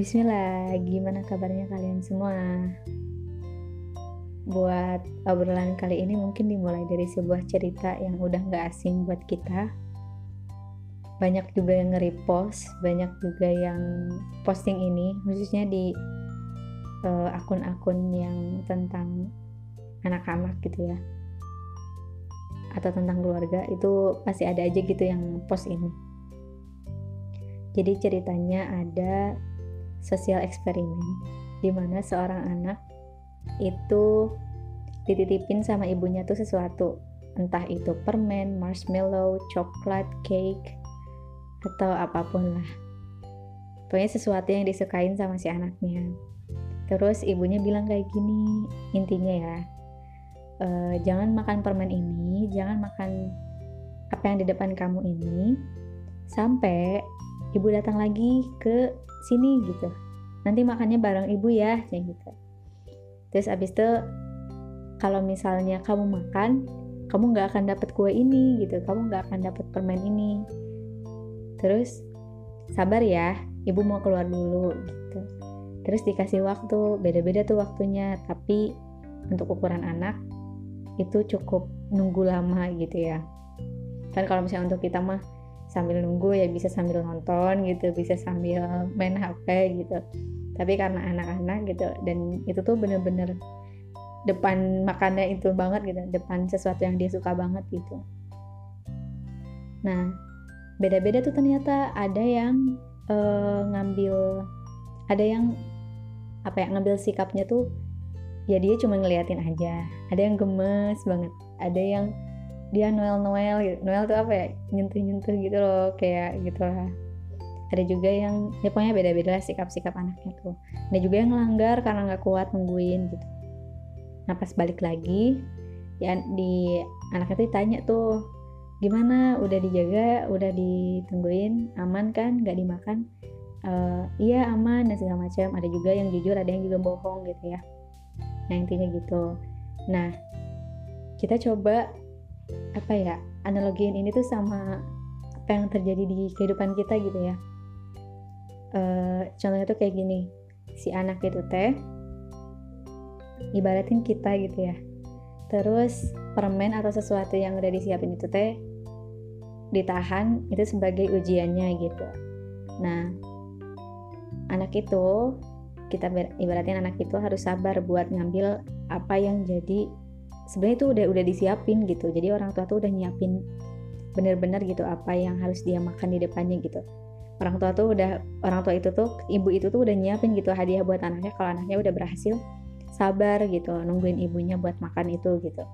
Bismillah, gimana kabarnya kalian semua? Buat obrolan kali ini mungkin dimulai dari sebuah cerita yang udah gak asing buat kita. Banyak juga yang nge-repost, banyak juga yang posting ini, khususnya di uh, akun-akun yang tentang anak-anak gitu ya atau tentang keluarga itu pasti ada aja gitu yang post ini jadi ceritanya ada sosial eksperimen di mana seorang anak itu dititipin sama ibunya tuh sesuatu. Entah itu permen, marshmallow, coklat, cake atau apa pun lah. Pokoknya sesuatu yang disukain sama si anaknya. Terus ibunya bilang kayak gini intinya ya e, jangan makan permen ini jangan makan apa yang di depan kamu ini sampai ibu datang lagi ke sini gitu. Nanti makannya bareng ibu ya kayak gitu. Terus abis itu kalau misalnya kamu makan kamu nggak akan dapat kue ini gitu. Kamu nggak akan dapat permen ini. Terus sabar ya ibu mau keluar dulu gitu. Terus dikasih waktu beda-beda tuh waktunya. Tapi untuk ukuran anak itu cukup nunggu lama gitu ya. Kan kalau misalnya untuk kita mah sambil nunggu ya bisa sambil nonton gitu bisa sambil main HP gitu. Tapi karena anak-anak gitu dan itu tuh bener-bener depan makannya itu banget gitu depan sesuatu yang dia suka banget gitu. Nah beda-beda tuh ternyata ada yang uh, ngambil ada yang apa ya ngambil sikapnya tuh ya dia cuma ngeliatin aja. Ada yang gemes banget ada yang dia Noel Noel gitu. Noel tuh apa ya? Nyentuh nyentuh gitu loh kayak gitu lah ada juga yang ya pokoknya beda-beda lah sikap-sikap anaknya tuh. Ada juga yang ngelanggar karena nggak kuat nungguin gitu. Nah pas balik lagi ya di anaknya tuh tanya tuh gimana? Udah dijaga? Udah ditungguin? Aman kan? Nggak dimakan? Uh, iya aman dan segala macam. Ada juga yang jujur ada yang juga bohong gitu ya. Nah intinya gitu. Nah kita coba apa ya analogiin ini tuh sama apa yang terjadi di kehidupan kita gitu ya. Uh, contohnya tuh kayak gini si anak itu teh ibaratin kita gitu ya. Terus permen atau sesuatu yang udah disiapin itu teh ditahan itu sebagai ujiannya gitu. Nah anak itu kita ibaratin anak itu harus sabar buat ngambil apa yang jadi sebenarnya itu udah udah disiapin gitu. Jadi orang tua tuh udah nyiapin bener-bener gitu apa yang harus dia makan di depannya gitu. Orang tua tuh udah orang tua itu tuh ibu itu tuh udah nyiapin gitu hadiah buat anaknya. Kalau anaknya udah berhasil sabar gitu nungguin ibunya buat makan itu gitu.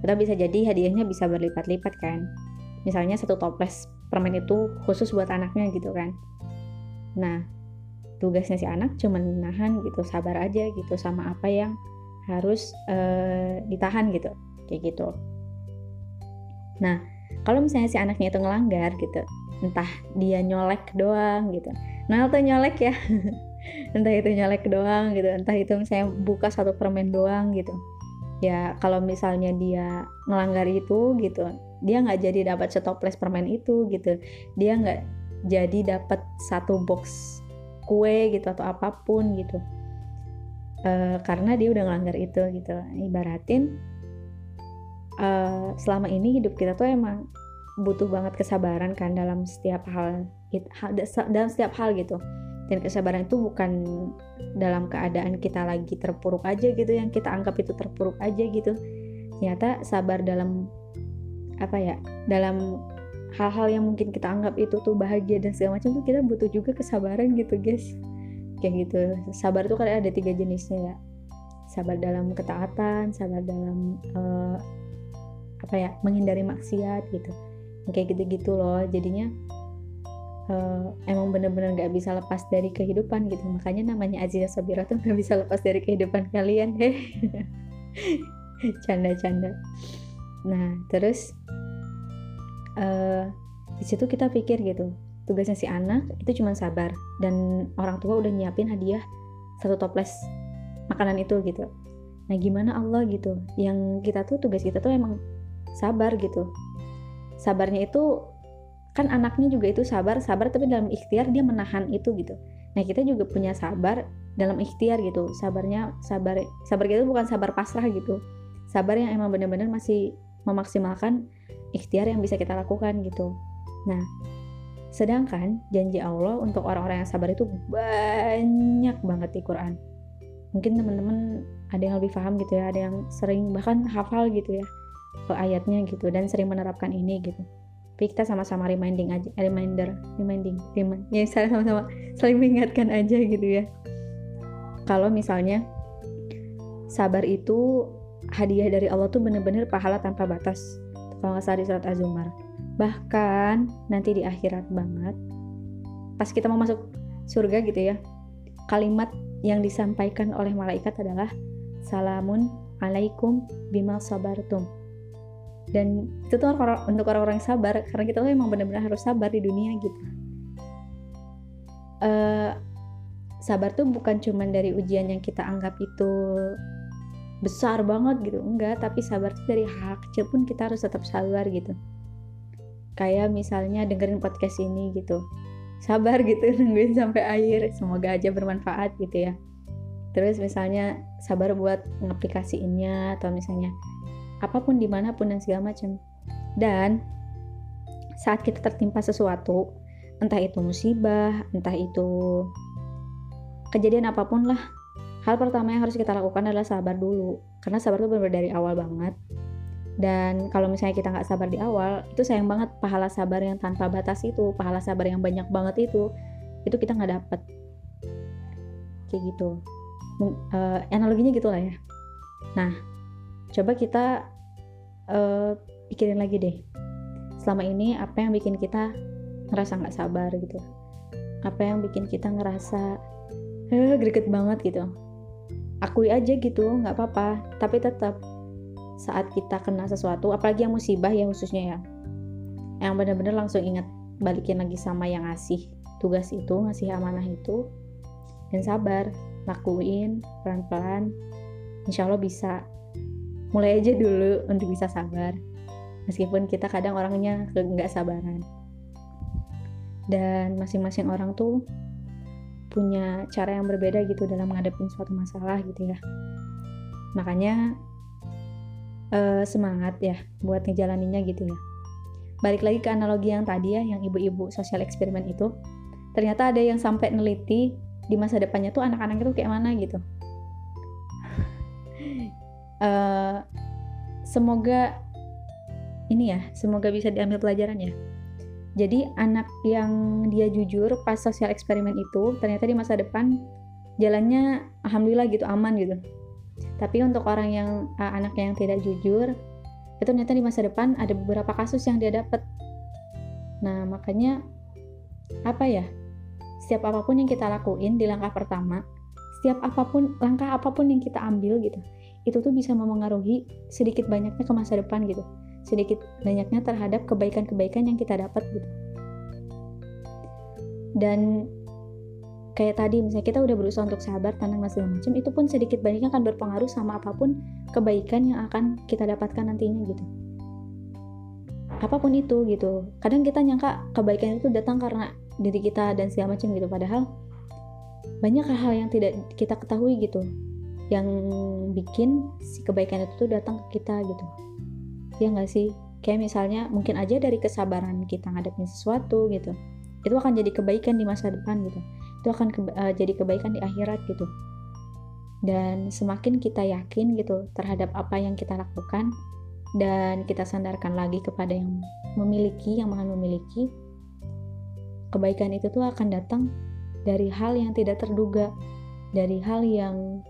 Kita bisa jadi hadiahnya bisa berlipat-lipat kan. Misalnya satu toples permen itu khusus buat anaknya gitu kan. Nah tugasnya si anak cuma nahan gitu sabar aja gitu sama apa yang harus uh, ditahan gitu kayak gitu. Nah kalau misalnya si anaknya itu ngelanggar gitu entah dia nyolek doang gitu. Nah tuh nyolek ya entah itu nyolek doang gitu entah itu misalnya buka satu permen doang gitu. Ya kalau misalnya dia ngelanggar itu gitu dia nggak jadi dapat setoples permen itu gitu. Dia nggak jadi dapat satu box kue gitu atau apa pun gitu uh, karena dia udah ngelanggar itu gitu. Ibaratin uh, selama ini hidup kita tuh emang butuh banget kesabaran kan dalam setiap hal, dalam setiap hal gitu. Dan kesabaran itu bukan dalam keadaan kita lagi terpuruk aja gitu yang kita anggap itu terpuruk aja gitu. Ternyata sabar dalam apa ya dalam hal-hal yang mungkin kita anggap itu tuh bahagia dan segala macam tuh kita butuh juga kesabaran gitu guys kayak gitu. Sabar tuh kan ada tiga jenisnya ya. Sabar dalam ketaatan sabar dalam uh, apa ya menghindari maksiat gitu. Kayak gitu-gitu loh. Jadinya uh, emang bener-bener gak bisa lepas dari kehidupan gitu. Makanya namanya Aziza Sabira tuh gak bisa lepas dari kehidupan kalian. Heh canda-canda. Nah terus uh, di situ kita pikir gitu tugasnya si anak itu cuma sabar. Dan orang tua udah nyiapin hadiah satu toples makanan itu gitu. Nah gimana Allah gitu? Yang kita tuh tugas kita tuh emang sabar gitu. Sabarnya itu kan anaknya juga itu sabar sabar tapi dalam ikhtiar dia menahan itu gitu. Nah kita juga punya sabar dalam ikhtiar gitu. Sabarnya sabar sabar kita bukan sabar pasrah gitu. Sabar yang emang benar-benar masih memaksimalkan ikhtiar yang bisa kita lakukan gitu. Nah sedangkan janji Allah untuk orang-orang yang sabar itu banyak banget di Quran. Mungkin teman-teman ada yang lebih paham gitu ya ada yang sering bahkan hafal gitu ya ke ayatnya gitu dan sering menerapkan ini gitu. Tapi kita sama-sama reminding aja reminder reminding remind ya sama-sama saling mengingatkan aja gitu ya. Kalau misalnya sabar itu hadiah dari Allah tuh bener-bener pahala tanpa batas. Kalau nggak salah di surat Az-Zumar bahkan nanti di akhirat banget pas kita mau masuk surga gitu ya kalimat yang disampaikan oleh malaikat adalah salamun alaikum bima sabartum. Dan itu tuh untuk orang-orang sabar karena kita tuh emang benar-benar harus sabar di dunia gitu. Uh, sabar tuh bukan cuman dari ujian yang kita anggap itu besar banget gitu enggak tapi sabar tuh dari hal kecil pun kita harus tetap sabar gitu kayak misalnya dengerin podcast ini gitu. Sabar gitu nungguin sampai akhir. Semoga aja bermanfaat gitu ya. Terus misalnya sabar buat ngaplikasiinnya atau misalnya apa pun di mana pun dan segala macam. Dan saat kita tertimpa sesuatu entah itu musibah entah itu kejadian apa pun lah hal pertama yang harus kita lakukan adalah sabar dulu. Karena sabar itu benar dari awal banget dan kalau misalnya kita nggak sabar di awal itu sayang banget pahala sabar yang tanpa batas itu pahala sabar yang banyak banget itu itu kita nggak dapet. Kayak gitu. Uh, analoginya gitu lah ya. Nah coba kita uh, pikirin lagi deh. Selama ini apa yang bikin kita ngerasa nggak sabar gitu? Apa yang bikin kita ngerasa eh, greget banget gitu. Akui aja gitu nggak apa-apa. Tapi tetap saat kita kena sesuatu apalagi yang musibah ya khususnya ya yang benar-benar langsung ingat balikin lagi sama yang ngasih tugas itu ngasih amanah itu dan sabar lakuin pelan-pelan. Insya Allah bisa. Mulai aja dulu untuk bisa sabar meskipun kita kadang orangnya nggak sabaran. Dan masing-masing orang tuh punya cara yang berbeda gitu dalam menghadapi suatu masalah gitu ya. Makanya uh, semangat ya buat ngejalaninnya gitu ya. Balik lagi ke analogi yang tadi ya yang ibu-ibu sosial eksperimen itu. Ternyata ada yang sampai neliti di masa depannya tuh anak-anak itu kayak mana gitu. Uh, semoga ini ya semoga bisa diambil pelajaran ya. Jadi anak yang dia jujur pas sosial eksperimen itu ternyata di masa depan jalannya alhamdulillah gitu aman gitu. Tapi untuk orang yang uh, anak yang tidak jujur itu ternyata di masa depan ada beberapa kasus yang dia dapat. Nah, makanya apa ya? Setiap apa pun yang kita lakuin di langkah pertama, setiap apa pun langkah apa pun yang kita ambil gitu, itu tuh bisa memengaruhi sedikit banyaknya ke masa depan gitu sedikit banyaknya terhadap kebaikan-kebaikan yang kita dapat gitu dan kayak tadi misalnya kita udah berusaha untuk sabar tenang dan segala macam itu pun sedikit banyaknya akan berpengaruh sama apa pun kebaikan yang akan kita dapatkan nantinya gitu. Apa pun itu gitu. Kadang kita nyangka kebaikan itu datang karena diri kita dan segala macam gitu. Padahal banyak hal-hal yang tidak kita ketahui gitu yang bikin si kebaikan itu tuh datang ke kita gitu. Ya nggak sih? Kayak misalnya mungkin aja dari kesabaran kita ngadepin sesuatu gitu itu akan jadi kebaikan di masa depan gitu itu akan ke, uh, jadi kebaikan di akhirat gitu. Dan semakin kita yakin gitu terhadap apa yang kita lakukan dan kita sandarkan lagi kepada yang memiliki yang maha memiliki kebaikan itu tuh akan datang dari hal yang tidak terduga dari hal yang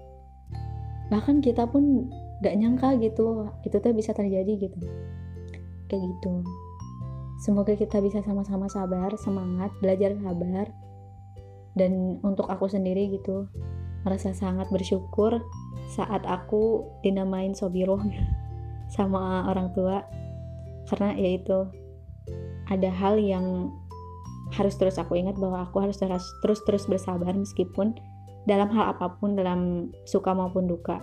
bahkan kita pun gak nyangka gitu itu tuh bisa terjadi gitu. Kayak gitu. Semoga kita bisa sama-sama sabar semangat belajar sabar dan untuk aku sendiri gitu merasa sangat bersyukur saat aku dinamain Sobiro sama orang tua. Karena yaitu ada hal yang harus terus aku ingat bahwa aku harus terus terus terus bersabar meskipun dalam hal apa pun dalam suka maupun duka.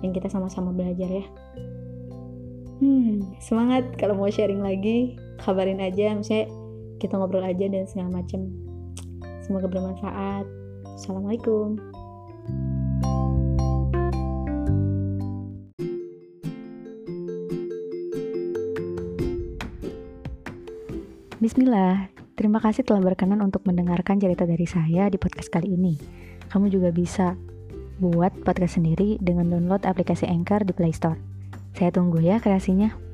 Yang kita sama-sama belajar ya. Hmm semangat kalau mau sharing lagi. Kabarin aja misalnya kita ngobrol aja dan segala macem semoga bermanfaat Assalamualaikum. Bismillah, terima kasih telah berkenan untuk mendengarkan cerita dari saya di podcast kali ini. Kamu juga bisa buat podcast sendiri dengan download aplikasi Anchor di Play Store. Saya tunggu ya kreasinya.